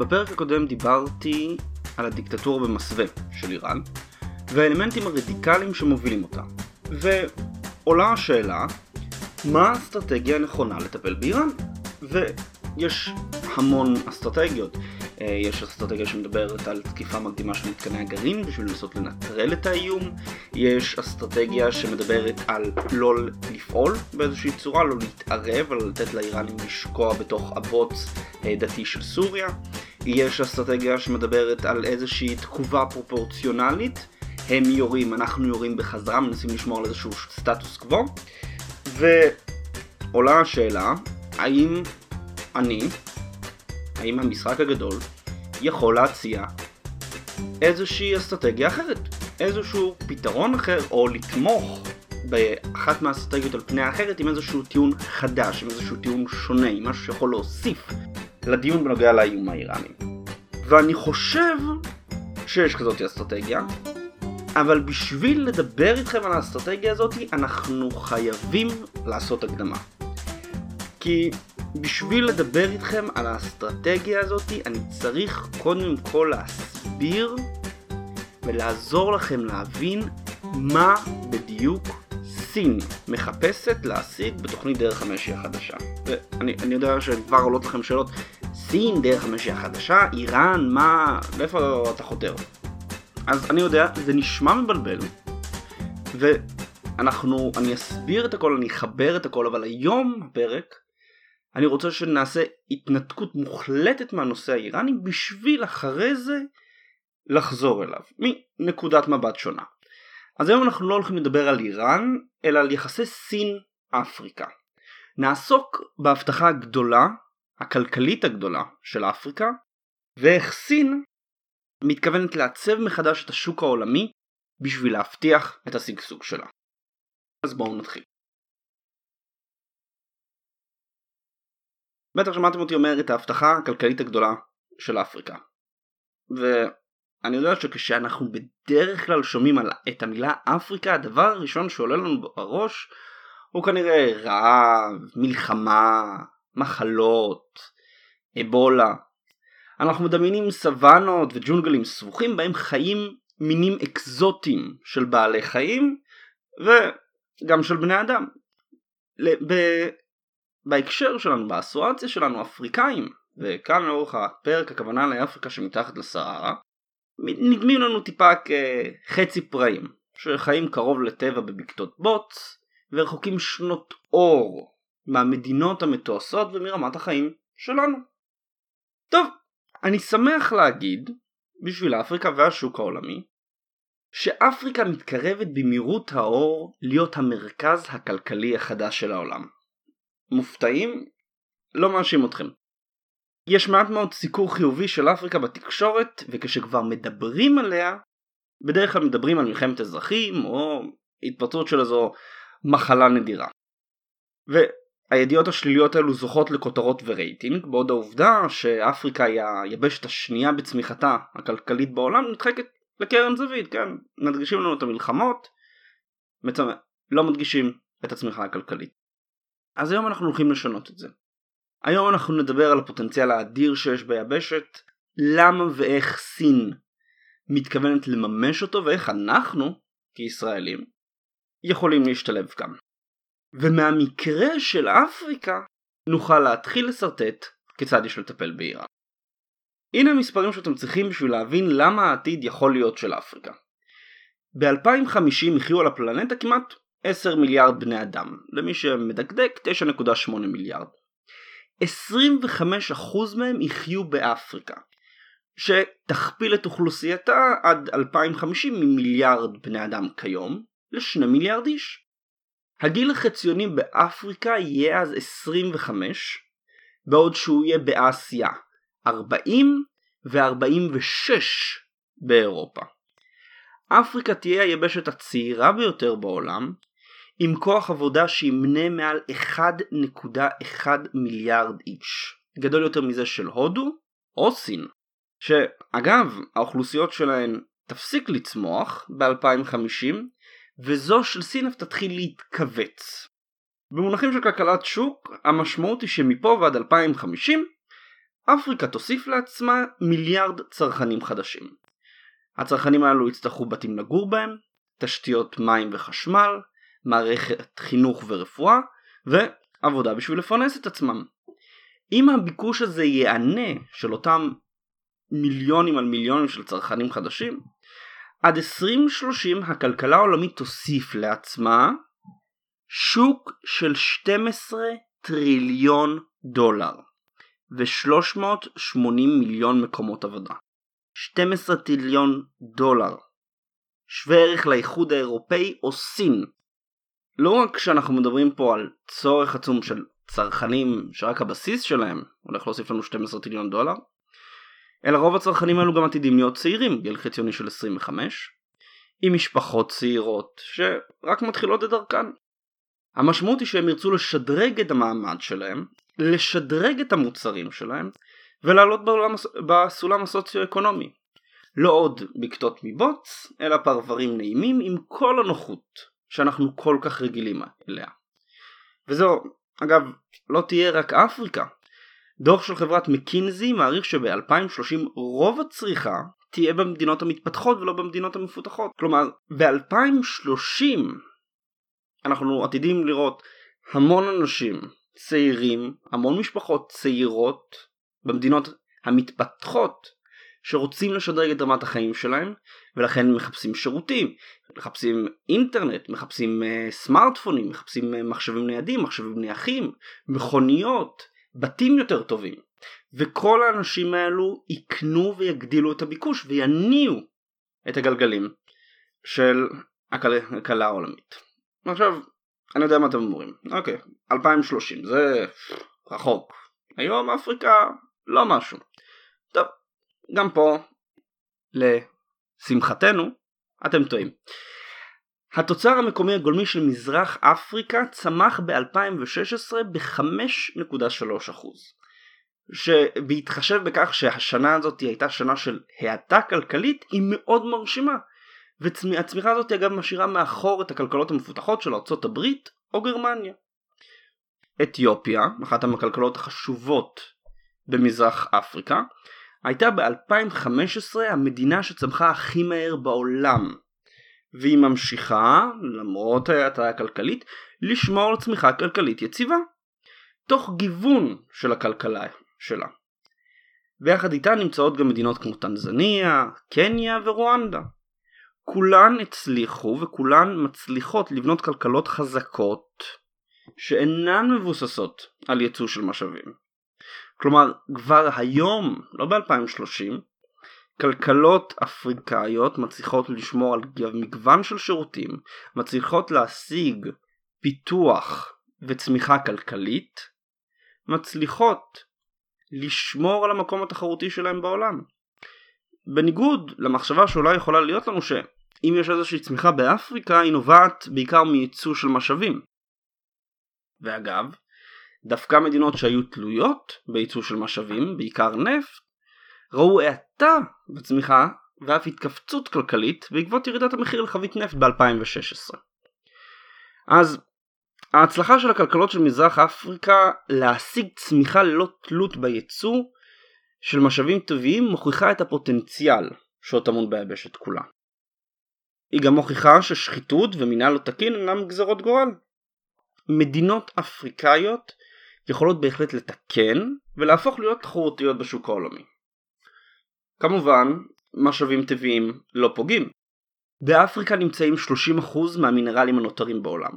בפרק הקודם דיברתי על הדיקטטורה במסווה של איראן והאלמנטים הרדיקליים שמובילים אותה. ועולה השאלה, מה האסטרטגיה הנכונה לטפל באיראן? ויש המון אסטרטגיות. אה, יש אסטרטגיה שמדברת על תקיפה מקדימה של מתקני הגרעין בשביל לנסות לנטרל את האיום. יש אסטרטגיה שמדברת על לא לפעול באיזושהי צורה, לא להתערב, אלא לתת לאיראנים לשקוע בתוך הבוץ אה, דתי של סוריה. יש אסטרטגיה שמדברת על איזושהי תגובה פרופורציונלית. הם יורים, אנחנו יורים בחזרה, מנסים לשמור על איזשהו סטטוס קוו. ועולה השאלה, האם אני, האם המשחק הגדול יכול להציע איזושהי אסטרטגיה אחרת, איזשהו פתרון אחר, או לתמוך באחת מהאסטרטגיות על פני האחרת עם איזשהו טיעון חדש, עם איזשהו טיעון שונה, עם משהו שיכול להוסיף לדיון בנוגע לאיום האיראני. ואני חושב שיש כזאת אסטרטגיה, אבל בשביל לדבר איתכם על האסטרטגיה הזאת, אנחנו חייבים לעשות הקדמה. כי בשביל לדבר איתכם על האסטרטגיה הזאת, אני צריך קודם כל להסביר ולעזור לכם להבין מה בדיוק סין מחפשת להשיג בתוכנית דרך המשי החדשה. ואני יודע שכבר עולות לכם שאלות, סין, דרך המשי החדשה, איראן, מה, לאיפה אתה חותר? אז אני יודע, זה נשמע מבלבל, ואנחנו, אני אסביר את הכל, אני אחבר את הכל, אבל היום בפרק, אני רוצה שנעשה התנתקות מוחלטת מהנושא האיראני בשביל אחרי זה לחזור אליו, מנקודת מבט שונה. אז היום אנחנו לא הולכים לדבר על איראן, אלא על יחסי סין-אפריקה. נעסוק בהבטחה הגדולה, הכלכלית הגדולה של אפריקה, ואיך סין מתכוונת לעצב מחדש את השוק העולמי בשביל להבטיח את השגשוג שלה. אז בואו נתחיל. בטח שמעתם אותי אומר את ההבטחה הכלכלית הגדולה של אפריקה. ואני יודע שכשאנחנו בדרך כלל שומעים על, את המילה אפריקה, הדבר הראשון שעולה לנו בראש הוא כנראה רעב, מלחמה, מחלות, אבולה. אנחנו מדמיינים סוואנות וג'ונגלים סבוכים בהם חיים מינים אקזוטיים של בעלי חיים וגם של בני אדם. בהקשר שלנו, באסואציה שלנו, אפריקאים, וכאן לאורך הפרק הכוונה לאפריקה שמתחת לסהרה, נדמים לנו טיפה כחצי פראים, שחיים קרוב לטבע בבקתות בוץ, ורחוקים שנות אור מהמדינות המתועשות ומרמת החיים שלנו. טוב, אני שמח להגיד, בשביל אפריקה והשוק העולמי, שאפריקה מתקרבת במהירות האור להיות המרכז הכלכלי החדש של העולם. מופתעים? לא מאשים אתכם. יש מעט מאוד סיקור חיובי של אפריקה בתקשורת, וכשכבר מדברים עליה, בדרך כלל מדברים על מלחמת אזרחים, או התפרצות של איזו מחלה נדירה. והידיעות השליליות האלו זוכות לכותרות ורייטינג, בעוד העובדה שאפריקה היא היבשת השנייה בצמיחתה הכלכלית בעולם נדחקת לקרן זווית, כן? מדגישים לנו את המלחמות, בעצם לא מדגישים את הצמיחה הכלכלית. אז היום אנחנו הולכים לשנות את זה. היום אנחנו נדבר על הפוטנציאל האדיר שיש ביבשת, למה ואיך סין מתכוונת לממש אותו ואיך אנחנו, כישראלים, יכולים להשתלב כאן. ומהמקרה של אפריקה נוכל להתחיל לשרטט כיצד יש לטפל באיראן. הנה המספרים שאתם צריכים בשביל להבין למה העתיד יכול להיות של אפריקה. ב-2050 יחיו על הפלנטה כמעט 10 מיליארד בני אדם, למי שמדקדק 9.8 מיליארד. 25% מהם יחיו באפריקה, שתכפיל את אוכלוסייתה עד 2050 ממיליארד בני אדם כיום ל-2 מיליארד איש. הגיל החציוני באפריקה יהיה אז 25, בעוד שהוא יהיה באסיה 40 ו-46 באירופה. אפריקה תהיה היבשת הצעירה ביותר בעולם, עם כוח עבודה שימנה מעל 1.1 מיליארד איש. גדול יותר מזה של הודו או סין. שאגב, האוכלוסיות שלהן תפסיק לצמוח ב-2050, וזו של סין אף תתחיל להתכווץ. במונחים של כלכלת שוק, המשמעות היא שמפה ועד 2050, אפריקה תוסיף לעצמה מיליארד צרכנים חדשים. הצרכנים האלו יצטרכו בתים לגור בהם, תשתיות מים וחשמל, מערכת חינוך ורפואה, ועבודה בשביל לפרנס את עצמם. אם הביקוש הזה ייענה של אותם מיליונים על מיליונים של צרכנים חדשים, עד 2030 הכלכלה העולמית תוסיף לעצמה שוק של 12 טריליון דולר ו-380 מיליון מקומות עבודה. 12 טריליון דולר. שווה ערך לאיחוד האירופאי או סין. לא רק שאנחנו מדברים פה על צורך עצום של צרכנים שרק הבסיס שלהם הולך להוסיף לנו 12 טריליון דולר, אלא רוב הצרכנים האלו גם עתידים להיות צעירים, גיל חציוני של 25, עם משפחות צעירות שרק מתחילות את דרכן. המשמעות היא שהם ירצו לשדרג את המעמד שלהם, לשדרג את המוצרים שלהם, ולעלות בעולם, בסולם הסוציו-אקונומי. לא עוד בקתות מבוץ, אלא פרברים נעימים עם כל הנוחות שאנחנו כל כך רגילים אליה. וזו, אגב, לא תהיה רק אפריקה. דוח של חברת מקינזי מעריך שב-2030 רוב הצריכה תהיה במדינות המתפתחות ולא במדינות המפותחות. כלומר, ב-2030 אנחנו עתידים לראות המון אנשים צעירים, המון משפחות צעירות במדינות המתפתחות שרוצים לשדרג את רמת החיים שלהם ולכן מחפשים שירותים, מחפשים אינטרנט, מחפשים uh, סמארטפונים, מחפשים uh, מחשבים ניידים, מחשבים נייחים, מכוניות, בתים יותר טובים. וכל האנשים האלו יקנו ויגדילו את הביקוש ויניעו את הגלגלים של הכלכלה העולמית. עכשיו, אני יודע מה אתם אומרים. אוקיי, 2030, זה רחוק. היום אפריקה לא משהו. טוב, גם פה, לשמחתנו, אתם טועים. התוצר המקומי הגולמי של מזרח אפריקה צמח ב-2016 ב-5.3%. שבהתחשב בכך שהשנה הזאת הייתה שנה של האטה כלכלית היא מאוד מרשימה והצמיחה הזאת אגב משאירה מאחור את הכלכלות המפותחות של ארצות הברית או גרמניה. אתיופיה, אחת הכלכלות החשובות במזרח אפריקה, הייתה ב-2015 המדינה שצמחה הכי מהר בעולם והיא ממשיכה, למרות ההאטה הכלכלית, לשמור על צמיחה כלכלית יציבה תוך גיוון של הכלכלה שלה. ויחד איתה נמצאות גם מדינות כמו טנזניה, קניה ורואנדה. כולן הצליחו וכולן מצליחות לבנות כלכלות חזקות שאינן מבוססות על ייצוא של משאבים. כלומר כבר היום, לא ב-2030, כלכלות אפריקאיות מצליחות לשמור על מגוון של שירותים, מצליחות להשיג פיתוח וצמיחה כלכלית, מצליחות לשמור על המקום התחרותי שלהם בעולם. בניגוד למחשבה שאולי יכולה להיות לנו שאם יש איזושהי צמיחה באפריקה היא נובעת בעיקר מייצוא של משאבים. ואגב, דווקא מדינות שהיו תלויות בייצוא של משאבים, בעיקר נפט, ראו האטה בצמיחה ואף התכווצות כלכלית בעקבות ירידת המחיר לחבית נפט ב-2016. אז ההצלחה של הכלכלות של מזרח אפריקה להשיג צמיחה ללא תלות בייצוא של משאבים טבעיים מוכיחה את הפוטנציאל שעוד טמון ביבשת כולה. היא גם מוכיחה ששחיתות ומינהל לא תקין אינם גזרות גורל. מדינות אפריקאיות יכולות בהחלט לתקן ולהפוך להיות תחרותיות בשוק העולמי. כמובן, משאבים טבעיים לא פוגעים. באפריקה נמצאים 30% מהמינרלים הנותרים בעולם.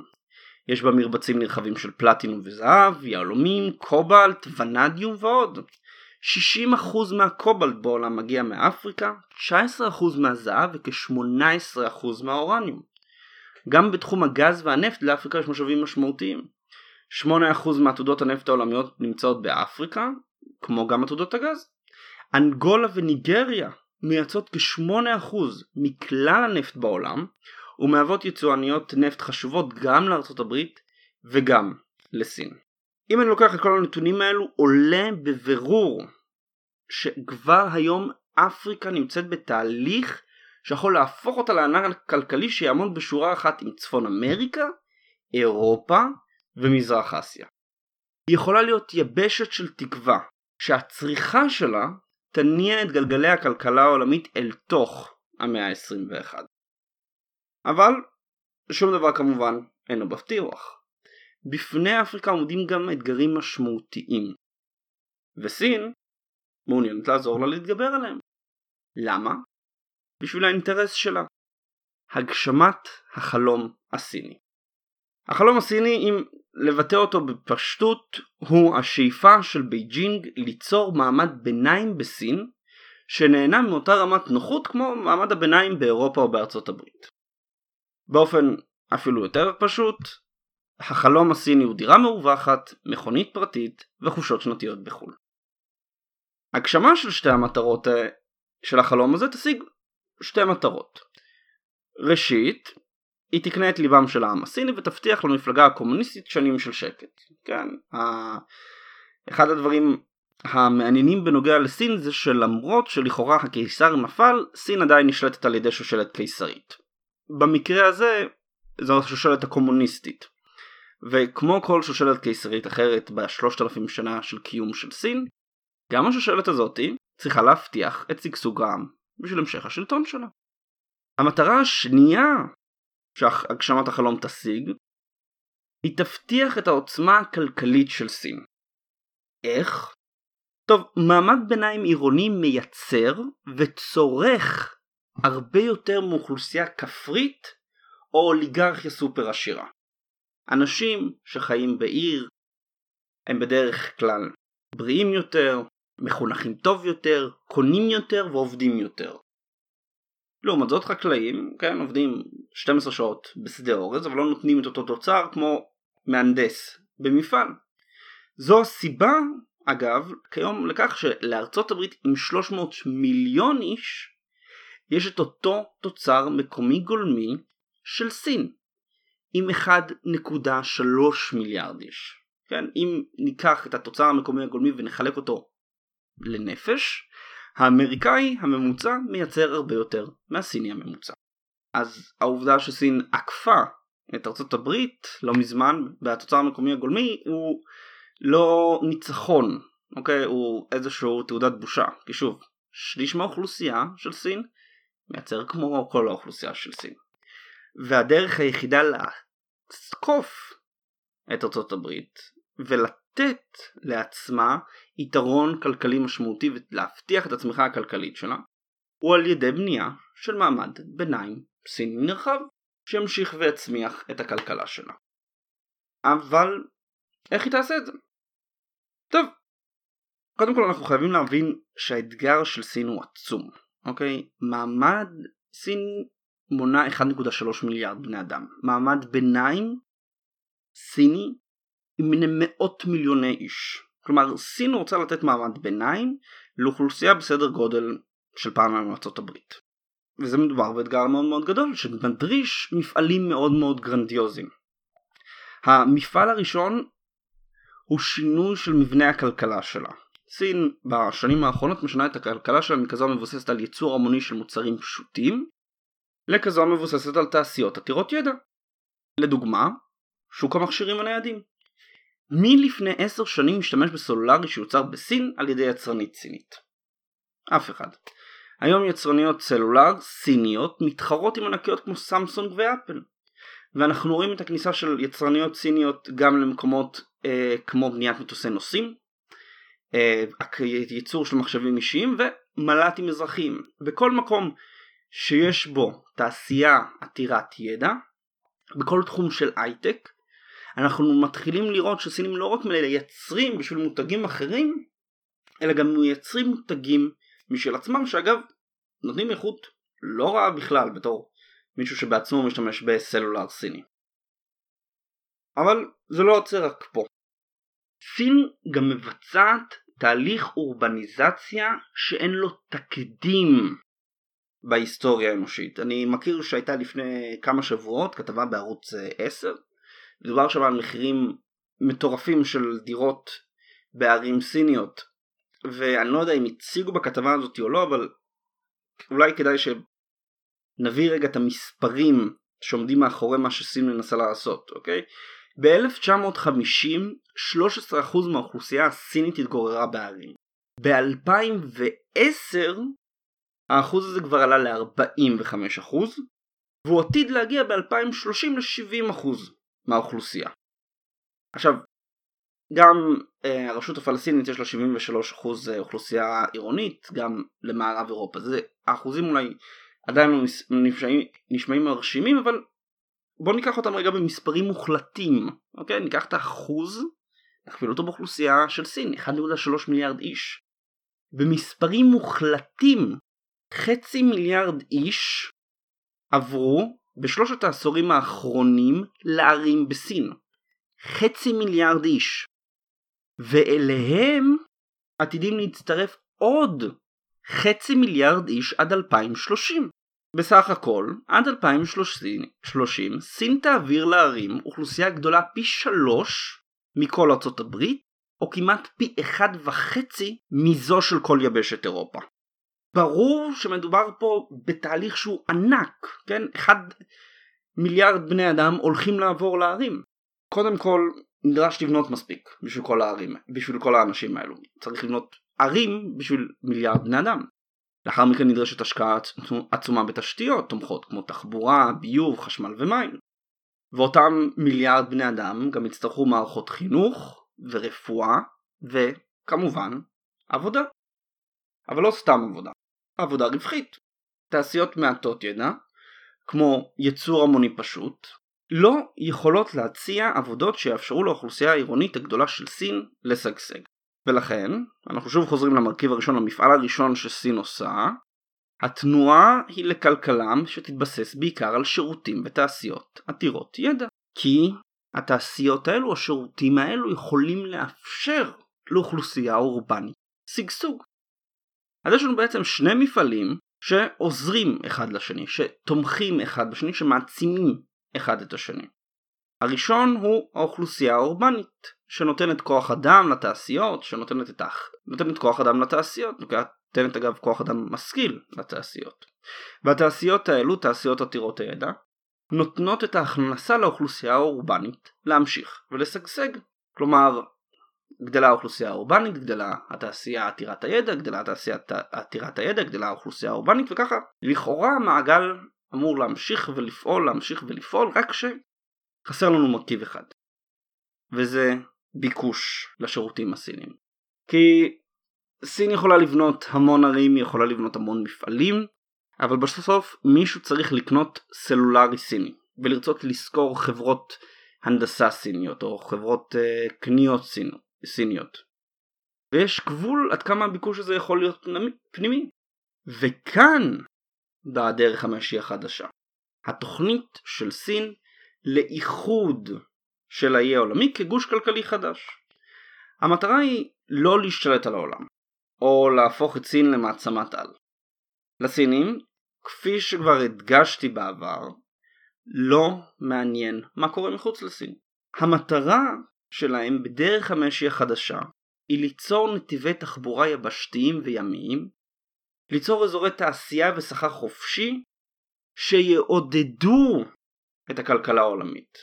יש בה מרבצים נרחבים של פלטינום וזהב, יהלומים, קובלט, ונדיום ועוד. 60% מהקובלט בעולם מגיע מאפריקה, 19% מהזהב וכ-18% מהאורניום. גם בתחום הגז והנפט לאפריקה יש משאבים משמעותיים. 8% מעתודות הנפט העולמיות נמצאות באפריקה, כמו גם עתודות הגז. אנגולה וניגריה מייצאות כ-8% מכלל הנפט בעולם ומהוות יצואניות נפט חשובות גם לארצות הברית וגם לסין. אם אני לוקח את כל הנתונים האלו עולה בבירור שכבר היום אפריקה נמצאת בתהליך שיכול להפוך אותה לענק כלכלי שיעמוד בשורה אחת עם צפון אמריקה, אירופה ומזרח אסיה. היא יכולה להיות יבשת של תקווה שהצריכה שלה תניע את גלגלי הכלכלה העולמית אל תוך המאה ה-21. אבל שום דבר כמובן אינו בטוח. בפני אפריקה עומדים גם אתגרים משמעותיים. וסין מעוניינת לעזור לה להתגבר עליהם. למה? בשביל האינטרס שלה. הגשמת החלום הסיני. החלום הסיני, אם לבטא אותו בפשטות, הוא השאיפה של בייג'ינג ליצור מעמד ביניים בסין, שנהנה מאותה רמת נוחות כמו מעמד הביניים באירופה או בארצות הברית. באופן אפילו יותר פשוט, החלום הסיני הוא דירה מרווחת, מכונית פרטית וחופשות שנתיות בחו"ל. הגשמה של שתי המטרות אה, של החלום הזה תשיג שתי מטרות. ראשית, היא תקנה את ליבם של העם הסיני ותבטיח למפלגה הקומוניסטית שנים של שקט. כן, אחד הדברים המעניינים בנוגע לסין זה שלמרות שלכאורה הקיסר נפל, סין עדיין נשלטת על ידי שושלת קיסרית. במקרה הזה זו השושלת הקומוניסטית. וכמו כל שושלת קיסרית אחרת בשלושת אלפים שנה של קיום של סין, גם השושלת הזאתי צריכה להבטיח את שגשוג העם בשביל המשך השלטון שלה. המטרה השנייה שהגשמת החלום תשיג היא תבטיח את העוצמה הכלכלית של סין. איך? טוב, מעמד ביניים עירוני מייצר וצורך הרבה יותר מאוכלוסייה כפרית או אוליגרכיה סופר עשירה. אנשים שחיים בעיר הם בדרך כלל בריאים יותר, מחונכים טוב יותר, קונים יותר ועובדים יותר. לעומת זאת חקלאים, כן, עובדים 12 שעות בשדה אורז אבל לא נותנים את אותו תוצר כמו מהנדס במפעל. זו הסיבה אגב כיום לכך שלארצות הברית עם 300 מיליון איש יש את אותו תוצר מקומי גולמי של סין עם 1.3 מיליארד איש. כן, אם ניקח את התוצר המקומי הגולמי ונחלק אותו לנפש, האמריקאי הממוצע מייצר הרבה יותר מהסיני הממוצע. אז העובדה שסין עקפה את ארצות הברית לא מזמן בתוצר המקומי הגולמי הוא לא ניצחון, אוקיי? הוא איזשהו תעודת בושה. כי שוב, שליש מהאוכלוסייה של סין מייצר כמו כל האוכלוסייה של סין. והדרך היחידה לעקוף את ארצות הברית ולתת לעצמה יתרון כלכלי משמעותי ולהבטיח את הצמיחה הכלכלית שלה הוא על ידי בנייה של מעמד ביניים סיני נרחב שימשיך ויצמיח את הכלכלה שלה. אבל איך היא תעשה את זה? טוב, קודם כל אנחנו חייבים להבין שהאתגר של סין הוא עצום, אוקיי? מעמד סין מונה 1.3 מיליארד בני אדם. מעמד ביניים סיני עם מאות מיליוני איש. כלומר סין רוצה לתת מעמד ביניים לאוכלוסייה בסדר גודל של פעם מארצות הברית. וזה מדובר באתגר מאוד מאוד גדול שמדריש מפעלים מאוד מאוד גרנדיוזיים. המפעל הראשון הוא שינוי של מבנה הכלכלה שלה. סין בשנים האחרונות משנה את הכלכלה שלה מכזו המבוססת על ייצור המוני של מוצרים פשוטים לכזו המבוססת על תעשיות עתירות ידע. לדוגמה, שוק המכשירים הניידים. מי לפני עשר שנים משתמש בסלולרי שיוצר בסין על ידי יצרנית סינית? אף אחד. היום יצרניות סלולר סיניות מתחרות עם ענקיות כמו סמסונג ואפל. ואנחנו רואים את הכניסה של יצרניות סיניות גם למקומות אה, כמו בניית מטוסי נוסעים, אה, ייצור של מחשבים אישיים ומל"טים אזרחיים. בכל מקום שיש בו תעשייה עתירת ידע, בכל תחום של הייטק, אנחנו מתחילים לראות שסינים לא רק מייצרים בשביל מותגים אחרים, אלא גם מייצרים מותגים משל עצמם, שאגב, נותנים איכות לא רעה בכלל בתור מישהו שבעצמו משתמש בסלולר סיני. אבל זה לא עוצר רק פה. סין גם מבצעת תהליך אורבניזציה שאין לו תקדים בהיסטוריה האנושית. אני מכיר שהייתה לפני כמה שבועות כתבה בערוץ 10, אה, מדובר שם על מחירים מטורפים של דירות בערים סיניות, ואני לא יודע אם הציגו בכתבה הזאת או לא, אבל אולי כדאי שנביא רגע את המספרים שעומדים מאחורי מה שסין מנסה לעשות, אוקיי? ב-1950 13% מהאוכלוסייה הסינית התגוררה בערים. ב-2010 האחוז הזה כבר עלה ל-45% והוא עתיד להגיע ב-2030 ל-70% מהאוכלוסייה. עכשיו, גם אה, הרשות הפלסטינית יש לה 73% אה, אוכלוסייה עירונית, גם למערב אירופה. זה, האחוזים אולי עדיין לא נשמעים, נשמעים מרשימים, אבל בואו ניקח אותם רגע במספרים מוחלטים. אוקיי? ניקח את האחוז, נכפיל אותו באוכלוסייה של סין, 1.3 מיליארד איש. במספרים מוחלטים, חצי מיליארד איש עברו בשלושת העשורים האחרונים לערים בסין. חצי מיליארד איש. ואליהם עתידים להצטרף עוד חצי מיליארד איש עד 2030. בסך הכל, עד 2030 סין תעביר לערים אוכלוסייה גדולה פי שלוש מכל ארצות הברית, או כמעט פי אחד וחצי מזו של כל יבשת אירופה. ברור שמדובר פה בתהליך שהוא ענק, כן? אחד מיליארד בני אדם הולכים לעבור לערים. קודם כל, נדרש לבנות מספיק בשביל כל הערים, בשביל כל האנשים האלו. צריך לבנות ערים בשביל מיליארד בני אדם. לאחר מכן נדרשת השקעה עצומה בתשתיות תומכות כמו תחבורה, ביוב, חשמל ומים. ואותם מיליארד בני אדם גם יצטרכו מערכות חינוך ורפואה וכמובן עבודה. אבל לא סתם עבודה, עבודה רווחית. תעשיות מעטות ידע, כמו ייצור המוני פשוט, לא יכולות להציע עבודות שיאפשרו לאוכלוסייה העירונית הגדולה של סין לשגשג. ולכן, אנחנו שוב חוזרים למרכיב הראשון, למפעל הראשון שסין עושה, התנועה היא לכלכלה שתתבסס בעיקר על שירותים ותעשיות עתירות ידע. כי התעשיות האלו, השירותים האלו, יכולים לאפשר לאוכלוסייה אורבנית שגשוג. אז יש לנו בעצם שני מפעלים שעוזרים אחד לשני, שתומכים אחד בשני, שמעצימים אחד את השני. הראשון הוא האוכלוסייה האורבנית, שנותנת כוח אדם לתעשיות, שנותנת את האח... נותנת כוח אדם לתעשיות, נותנת אגב כוח אדם משכיל לתעשיות. והתעשיות האלו, תעשיות עתירות הידע, נותנות את ההכנסה לאוכלוסייה האורבנית להמשיך ולשגשג. כלומר, גדלה האוכלוסייה האורבנית, גדלה התעשייה עתירת הידע, גדלה התעשייה עתירת הידע, גדלה האוכלוסייה האורבנית וככה לכאורה המעגל אמור להמשיך ולפעול, להמשיך ולפעול, רק שחסר לנו מרכיב אחד. וזה ביקוש לשירותים הסינים. כי סין יכולה לבנות המון ערים, היא יכולה לבנות המון מפעלים, אבל בסוף מישהו צריך לקנות סלולרי סיני, ולרצות לשכור חברות הנדסה סיניות, או חברות uh, קניות סין, סיניות. ויש גבול עד כמה הביקוש הזה יכול להיות פנימי. וכאן באה דרך המשי החדשה. התוכנית של סין לאיחוד של האי העולמי כגוש כלכלי חדש. המטרה היא לא להשתלט על העולם, או להפוך את סין למעצמת על. לסינים, כפי שכבר הדגשתי בעבר, לא מעניין מה קורה מחוץ לסין. המטרה שלהם בדרך המשי החדשה היא ליצור נתיבי תחבורה יבשתיים וימיים, ליצור אזורי תעשייה וסחר חופשי שיעודדו את הכלכלה העולמית.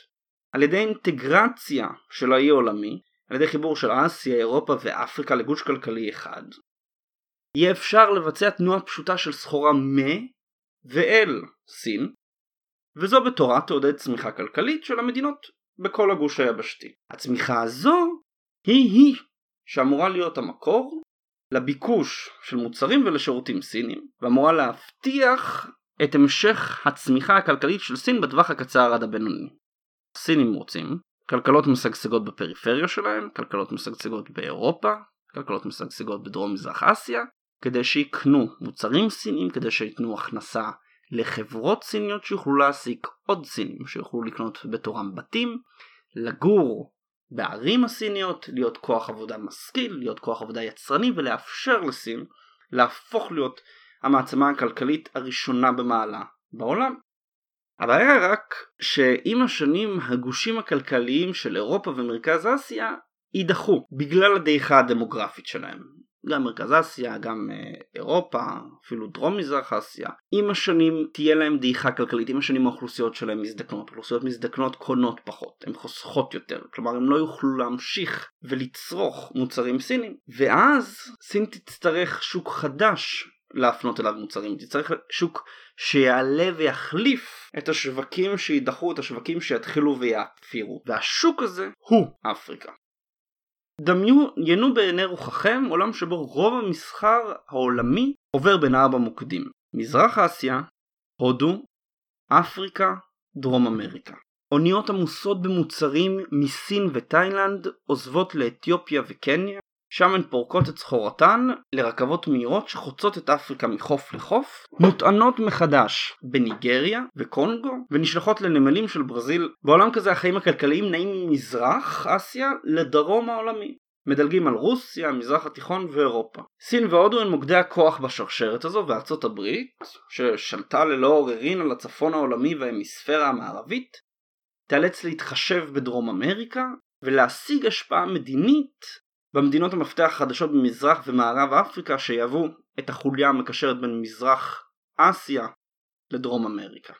על ידי אינטגרציה של האי העולמי, על ידי חיבור של אסיה, אירופה ואפריקה לגוש כלכלי אחד, יהיה אפשר לבצע תנועה פשוטה של סחורה מ ואל סין, וזו בתורה תעודד צמיחה כלכלית של המדינות בכל הגוש היבשתי. הצמיחה הזו היא-היא שאמורה להיות המקור לביקוש של מוצרים ולשירותים סינים, ואמורה להבטיח את המשך הצמיחה הכלכלית של סין בטווח הקצר עד הבינוני. הסינים רוצים כלכלות משגשגות בפריפריה שלהם, כלכלות משגשגות באירופה, כלכלות משגשגות בדרום מזרח אסיה, כדי שיקנו מוצרים סינים, כדי שייתנו הכנסה לחברות סיניות שיוכלו להעסיק עוד סינים, שיוכלו לקנות בתורם בתים, לגור בערים הסיניות, להיות כוח עבודה משכיל, להיות כוח עבודה יצרני ולאפשר לסין להפוך להיות המעצמה הכלכלית הראשונה במעלה בעולם. הבעיה רק שעם השנים הגושים הכלכליים של אירופה ומרכז אסיה יידחו בגלל הדעיכה הדמוגרפית שלהם. גם מרכז אסיה, גם אה, אירופה, אפילו דרום מזרח אסיה, עם השנים תהיה להם דעיכה כלכלית, עם השנים האוכלוסיות שלהם מזדקנות, אוכלוסיות מזדקנות קונות פחות, הן חוסכות יותר, כלומר הם לא יוכלו להמשיך ולצרוך מוצרים סינים, ואז סין תצטרך שוק חדש להפנות אליו מוצרים, תצטרך שוק שיעלה ויחליף את השווקים שידחו, את השווקים שיתחילו ויאפירו, והשוק הזה הוא אפריקה. דמיינו בעיני רוחכם עולם שבו רוב המסחר העולמי עובר בין ארבע מוקדים מזרח אסיה, הודו, אפריקה, דרום אמריקה. אוניות עמוסות במוצרים מסין ותאילנד עוזבות לאתיופיה וקניה, שם הן פורקות את סחורתן לרכבות מהירות שחוצות את אפריקה מחוף לחוף, מוטענות מחדש בניגריה וקונגו ונשלחות לנמלים של ברזיל. בעולם כזה החיים הכלכליים נעים ממזרח אסיה לדרום העולמי. מדלגים על רוסיה, המזרח התיכון ואירופה. סין והודו הן מוקדי הכוח בשרשרת הזו וארצות הברית, ששלטה ללא עוררין על הצפון העולמי וההמיספירה המערבית, תיאלץ להתחשב בדרום אמריקה ולהשיג השפעה מדינית במדינות המפתח החדשות במזרח ומערב אפריקה שיהוו את החוליה המקשרת בין מזרח אסיה לדרום אמריקה.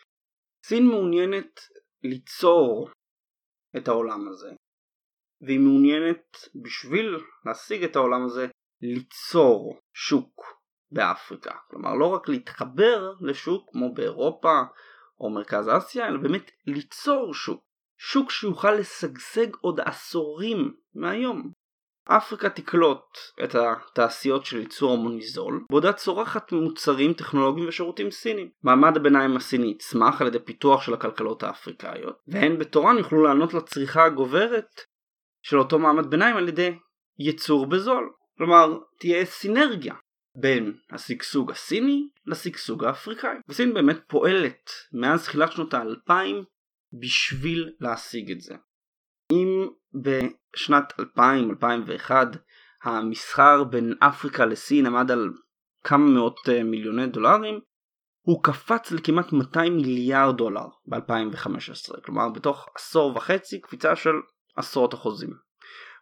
סין מעוניינת ליצור את העולם הזה והיא מעוניינת בשביל להשיג את העולם הזה ליצור שוק באפריקה. כלומר לא רק להתחבר לשוק כמו באירופה או מרכז אסיה אלא באמת ליצור שוק. שוק שיוכל לשגשג עוד עשורים מהיום. אפריקה תקלוט את התעשיות של ייצור המוני זול, בעודה צורחת מוצרים טכנולוגיים ושירותים סינים. מעמד הביניים הסיני יצמח על ידי פיתוח של הכלכלות האפריקאיות, והן בתורן יוכלו לענות לצריכה הגוברת של אותו מעמד ביניים על ידי ייצור בזול. כלומר, תהיה סינרגיה בין השגשוג הסיני לשגשוג האפריקאי. וסין באמת פועלת מאז תחילת שנות האלפיים בשביל להשיג את זה. אם בשנת 2000-2001 המסחר בין אפריקה לסין עמד על כמה מאות אה, מיליוני דולרים, הוא קפץ לכמעט 200 מיליארד דולר ב-2015, כלומר בתוך עשור וחצי קפיצה של עשרות אחוזים.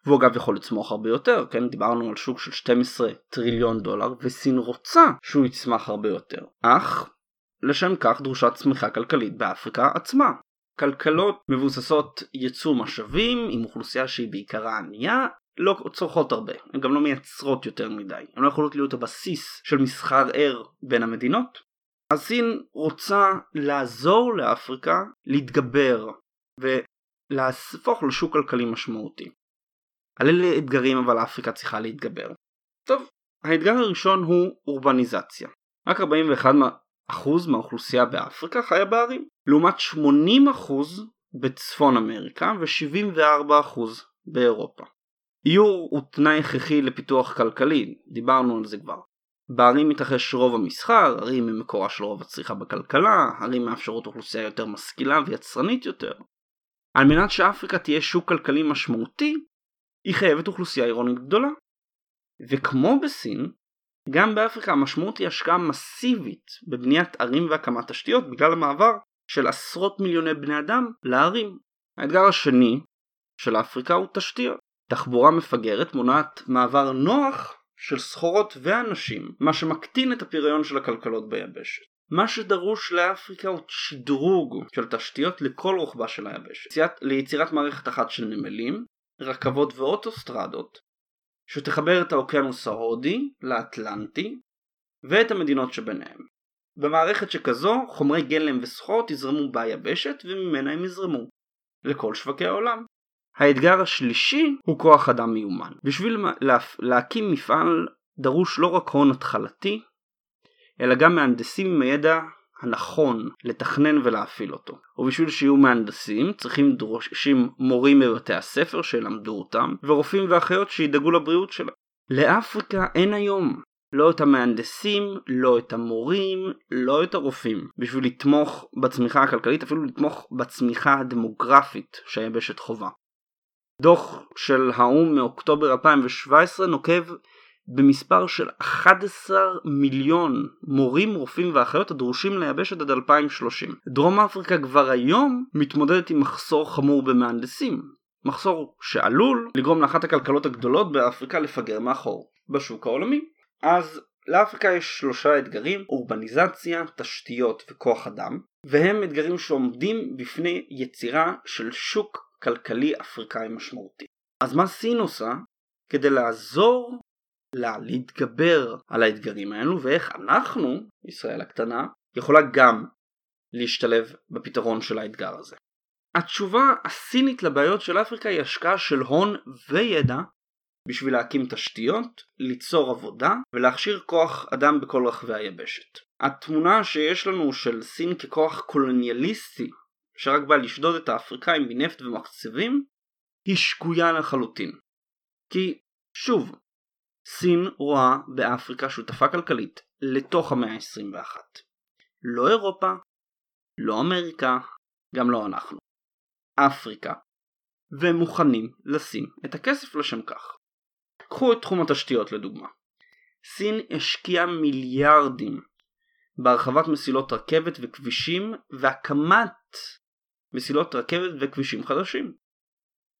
והוא אגב יכול לצמוח הרבה יותר, כן? דיברנו על שוק של 12 טריליון דולר, וסין רוצה שהוא יצמח הרבה יותר. אך לשם כך דרושה צמיחה כלכלית באפריקה עצמה. כלכלות מבוססות ייצוא משאבים עם אוכלוסייה שהיא בעיקרה ענייה לא צורכות הרבה, הן גם לא מייצרות יותר מדי, הן לא יכולות להיות הבסיס של מסחר ער בין המדינות. אז סין רוצה לעזור לאפריקה להתגבר ולהפוך לשוק כלכלי משמעותי. על אלה אתגרים אבל אפריקה צריכה להתגבר. טוב, האתגר הראשון הוא אורבניזציה. רק 41 אחוז מהאוכלוסייה באפריקה חיה בערים, לעומת 80% בצפון אמריקה ו-74% באירופה. איור הוא תנאי הכרחי לפיתוח כלכלי, דיברנו על זה כבר. בערים מתרחש רוב המסחר, ערים הם מקורה של רוב הצריכה בכלכלה, ערים מאפשרות אוכלוסייה יותר משכילה ויצרנית יותר. על מנת שאפריקה תהיה שוק כלכלי משמעותי, היא חייבת אוכלוסייה עירונית גדולה. וכמו בסין, גם באפריקה המשמעות היא השקעה מסיבית בבניית ערים והקמת תשתיות בגלל המעבר של עשרות מיליוני בני אדם לערים. האתגר השני של אפריקה הוא תשתיות. תחבורה מפגרת מונעת מעבר נוח של סחורות ואנשים, מה שמקטין את הפריון של הכלכלות ביבשת. מה שדרוש לאפריקה הוא שדרוג של תשתיות לכל רוחבה של היבשת. ליצירת מערכת אחת של נמלים, רכבות ואוטוסטרדות, שתחבר את האוקיינוס ההודי לאטלנטי ואת המדינות שביניהם. במערכת שכזו חומרי גלם וסחורות יזרמו ביבשת וממנה הם יזרמו לכל שווקי העולם. האתגר השלישי הוא כוח אדם מיומן. בשביל לה... להקים מפעל דרוש לא רק הון התחלתי, אלא גם מהנדסים עם הידע הנכון לתכנן ולהפעיל אותו. ובשביל שיהיו מהנדסים צריכים דרושים מורים בבתי הספר שילמדו אותם ורופאים ואחיות שידאגו לבריאות שלה. לאפריקה אין היום לא את המהנדסים, לא את המורים, לא את הרופאים בשביל לתמוך בצמיחה הכלכלית, אפילו לתמוך בצמיחה הדמוגרפית שהיבשת חובה. דוח של האו"ם מאוקטובר 2017 נוקב במספר של 11 מיליון מורים, רופאים ואחיות הדרושים ליבשת עד 2030. דרום אפריקה כבר היום מתמודדת עם מחסור חמור במהנדסים, מחסור שעלול לגרום לאחת הכלכלות הגדולות באפריקה לפגר מאחור. בשוק העולמי. אז לאפריקה יש שלושה אתגרים, אורבניזציה, תשתיות וכוח אדם, והם אתגרים שעומדים בפני יצירה של שוק כלכלי אפריקאי משמעותי. אז מה סין עושה כדי לעזור להתגבר על האתגרים האלו ואיך אנחנו, ישראל הקטנה, יכולה גם להשתלב בפתרון של האתגר הזה. התשובה הסינית לבעיות של אפריקה היא השקעה של הון וידע בשביל להקים תשתיות, ליצור עבודה ולהכשיר כוח אדם בכל רחבי היבשת. התמונה שיש לנו של סין ככוח קולוניאליסטי שרק בא לשדוד את האפריקאים מנפט ומחצבים היא שגויה לחלוטין. כי שוב, סין רואה באפריקה שותפה כלכלית לתוך המאה ה-21. לא אירופה, לא אמריקה, גם לא אנחנו. אפריקה. והם מוכנים לשים את הכסף לשם כך. קחו את תחום התשתיות לדוגמה. סין השקיעה מיליארדים בהרחבת מסילות רכבת וכבישים והקמת מסילות רכבת וכבישים חדשים.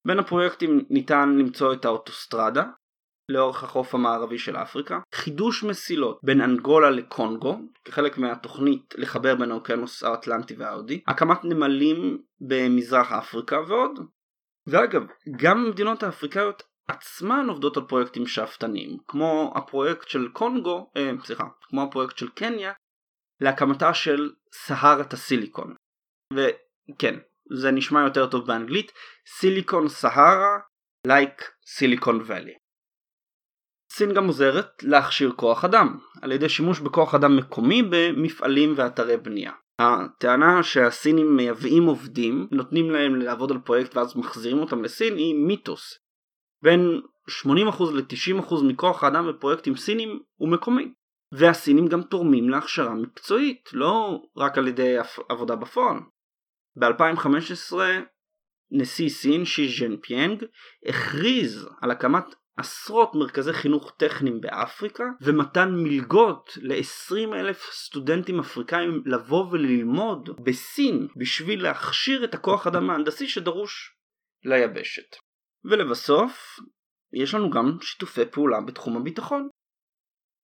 בין הפרויקטים ניתן למצוא את האוטוסטרדה לאורך החוף המערבי של אפריקה, חידוש מסילות בין אנגולה לקונגו, כחלק מהתוכנית לחבר בין האוקיינוס האטלנטי וההודי, הקמת נמלים במזרח אפריקה ועוד. ואגב, גם המדינות האפריקאיות עצמן עובדות על פרויקטים שאפתניים, כמו הפרויקט של קונגו, אה, סליחה, כמו הפרויקט של קניה, להקמתה של סהרת הסיליקון. וכן, זה נשמע יותר טוב באנגלית, סיליקון סהרה, like סיליקון ואלי. סין גם עוזרת להכשיר כוח אדם, על ידי שימוש בכוח אדם מקומי במפעלים ואתרי בנייה. הטענה שהסינים מייבאים עובדים, נותנים להם לעבוד על פרויקט ואז מחזירים אותם לסין היא מיתוס. בין 80% ל-90% מכוח האדם בפרויקטים סינים הוא מקומי. והסינים גם תורמים להכשרה מקצועית, לא רק על ידי עבודה בפועל. ב-2015 נשיא סין שי ז'נפיינג הכריז על הקמת עשרות מרכזי חינוך טכניים באפריקה ומתן מלגות ל-20 אלף סטודנטים אפריקאים לבוא וללמוד בסין בשביל להכשיר את הכוח אדם ההנדסי שדרוש ליבשת. ולבסוף, יש לנו גם שיתופי פעולה בתחום הביטחון.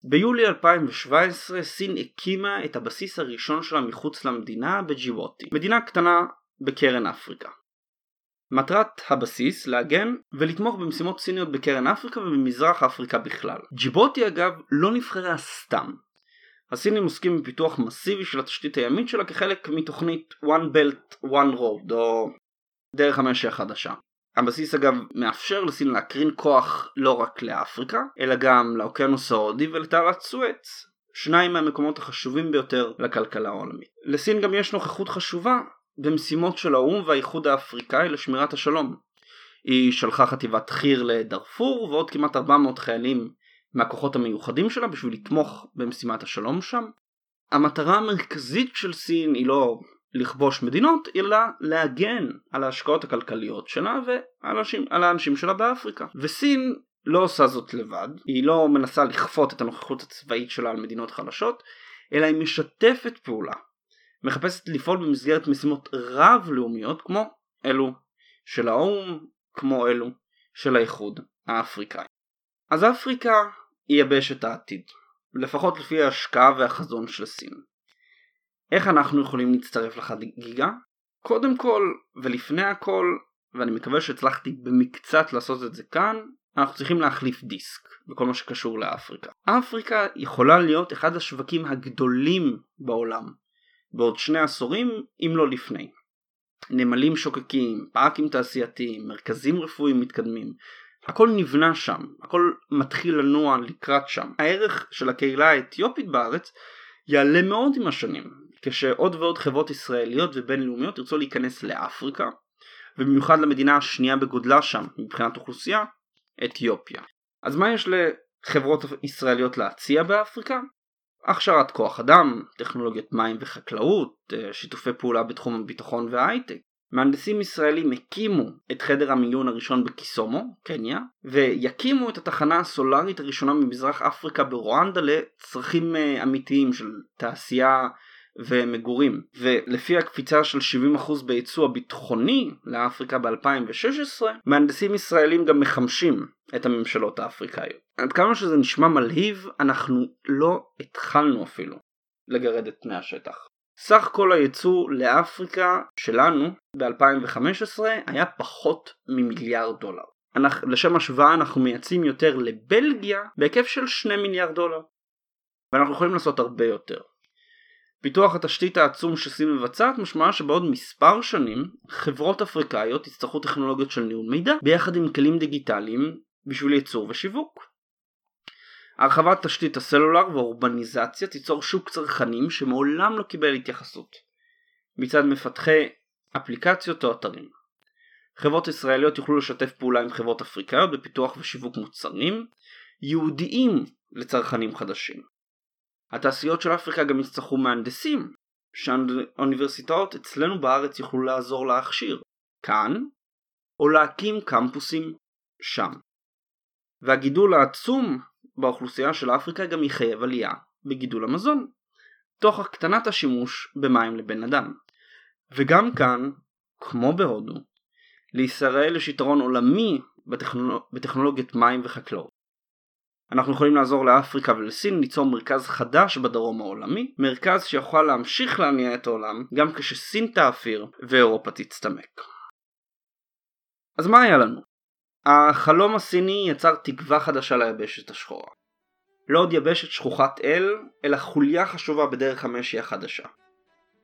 ביולי 2017 סין הקימה את הבסיס הראשון שלה מחוץ למדינה בג'יווטי, מדינה קטנה בקרן אפריקה. מטרת הבסיס להגן ולתמוך במשימות סיניות בקרן אפריקה ובמזרח אפריקה בכלל. ג'יבוטי אגב לא נבחרה סתם. הסינים עוסקים בפיתוח מסיבי של התשתית הימית שלה כחלק מתוכנית One Belt One Road או דרך המשי החדשה. הבסיס אגב מאפשר לסין להקרין כוח לא רק לאפריקה אלא גם לאוקיינוס ההודי ולתעלת סואץ שניים מהמקומות החשובים ביותר לכלכלה העולמית. לסין גם יש נוכחות חשובה במשימות של האו"ם והאיחוד האפריקאי לשמירת השלום. היא שלחה חטיבת חי"ר לדארפור ועוד כמעט 400 חיילים מהכוחות המיוחדים שלה בשביל לתמוך במשימת השלום שם. המטרה המרכזית של סין היא לא לכבוש מדינות אלא להגן על ההשקעות הכלכליות שלה ועל האנשים, האנשים שלה באפריקה. וסין לא עושה זאת לבד, היא לא מנסה לכפות את הנוכחות הצבאית שלה על מדינות חלשות, אלא היא משתפת פעולה מחפשת לפעול במסגרת משימות רב-לאומיות כמו אלו של האו"ם, כמו אלו של האיחוד האפריקאי. אז אפריקה היא יבשת העתיד, לפחות לפי ההשקעה והחזון של סין. איך אנחנו יכולים להצטרף לחגיגה? קודם כל ולפני הכל, ואני מקווה שהצלחתי במקצת לעשות את זה כאן, אנחנו צריכים להחליף דיסק בכל מה שקשור לאפריקה. אפריקה יכולה להיות אחד השווקים הגדולים בעולם בעוד שני עשורים אם לא לפני. נמלים שוקקים, פארקים תעשייתיים, מרכזים רפואיים מתקדמים, הכל נבנה שם, הכל מתחיל לנוע לקראת שם. הערך של הקהילה האתיופית בארץ יעלה מאוד עם השנים, כשעוד ועוד חברות ישראליות ובינלאומיות ירצו להיכנס לאפריקה, ובמיוחד למדינה השנייה בגודלה שם מבחינת אוכלוסייה, אתיופיה. אז מה יש לחברות ישראליות להציע באפריקה? הכשרת כוח אדם, טכנולוגיית מים וחקלאות, אה, שיתופי פעולה בתחום הביטחון וההייטק. מהנדסים ישראלים הקימו את חדר המיון הראשון בקיסומו, קניה, ויקימו את התחנה הסולארית הראשונה ממזרח אפריקה ברואנדה לצרכים אה, אמיתיים של תעשייה ומגורים ולפי הקפיצה של 70% בייצוא הביטחוני לאפריקה ב-2016 מהנדסים ישראלים גם מחמשים את הממשלות האפריקאיות. עד כמה שזה נשמע מלהיב אנחנו לא התחלנו אפילו לגרד את פני השטח. סך כל הייצוא לאפריקה שלנו ב-2015 היה פחות ממיליארד דולר. אנחנו, לשם השוואה אנחנו מייצאים יותר לבלגיה בהיקף של 2 מיליארד דולר. ואנחנו יכולים לעשות הרבה יותר. פיתוח התשתית העצום שסין מבצעת משמעה שבעוד מספר שנים חברות אפריקאיות יצטרכו טכנולוגיות של ניהול מידע ביחד עם כלים דיגיטליים בשביל ייצור ושיווק. הרחבת תשתית הסלולר והאורבניזציה תיצור שוק צרכנים שמעולם לא קיבל התייחסות מצד מפתחי אפליקציות או אתרים. חברות ישראליות יוכלו לשתף פעולה עם חברות אפריקאיות בפיתוח ושיווק מוצרים ייעודיים לצרכנים חדשים. התעשיות של אפריקה גם יצטרכו מהנדסים שהאוניברסיטאות אצלנו בארץ יוכלו לעזור להכשיר כאן או להקים קמפוסים שם. והגידול העצום באוכלוסייה של אפריקה גם יחייב עלייה בגידול המזון, תוך הקטנת השימוש במים לבן אדם. וגם כאן, כמו בהודו, לישראל יש יתרון עולמי בטכנולוג... בטכנולוגיית מים וחקלאות. אנחנו יכולים לעזור לאפריקה ולסין ליצור מרכז חדש בדרום העולמי, מרכז שיוכל להמשיך להניע את העולם גם כשסין תאפיר ואירופה תצטמק. אז מה היה לנו? החלום הסיני יצר תקווה חדשה ליבשת השחורה. לא עוד יבשת שכוחת אל, אלא חוליה חשובה בדרך המשי החדשה.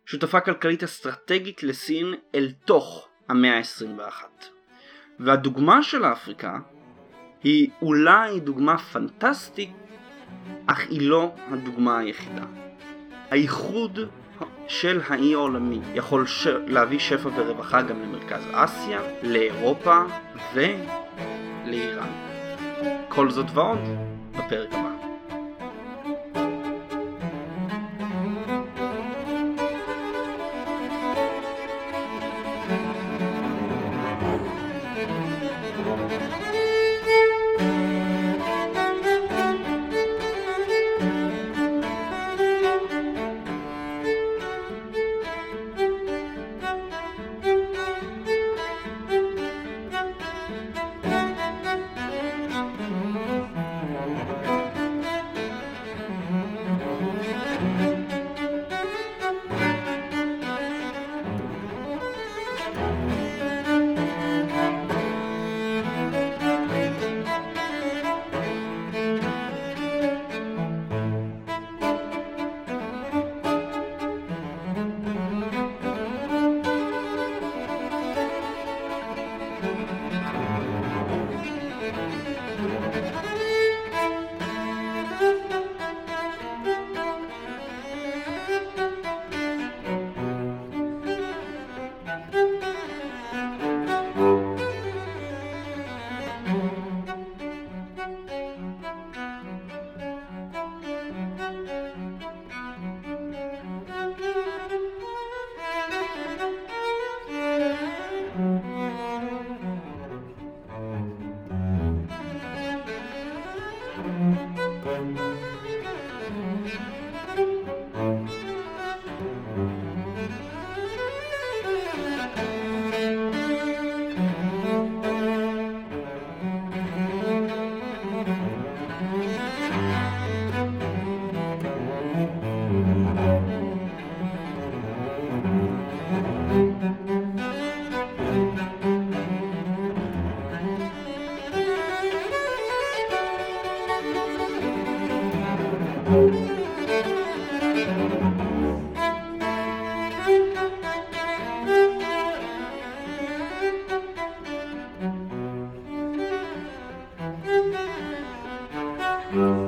שותפה כלכלית אסטרטגית לסין אל תוך המאה ה-21. והדוגמה של אפריקה היא אולי דוגמה פנטסטית, אך היא לא הדוגמה היחידה. הייחוד של האי העולמי יכול ש... להביא שפע ורווחה גם למרכז אסיה, לאירופה ולאיראן. כל זאת ועוד בפרק הבא. Mm-hmm.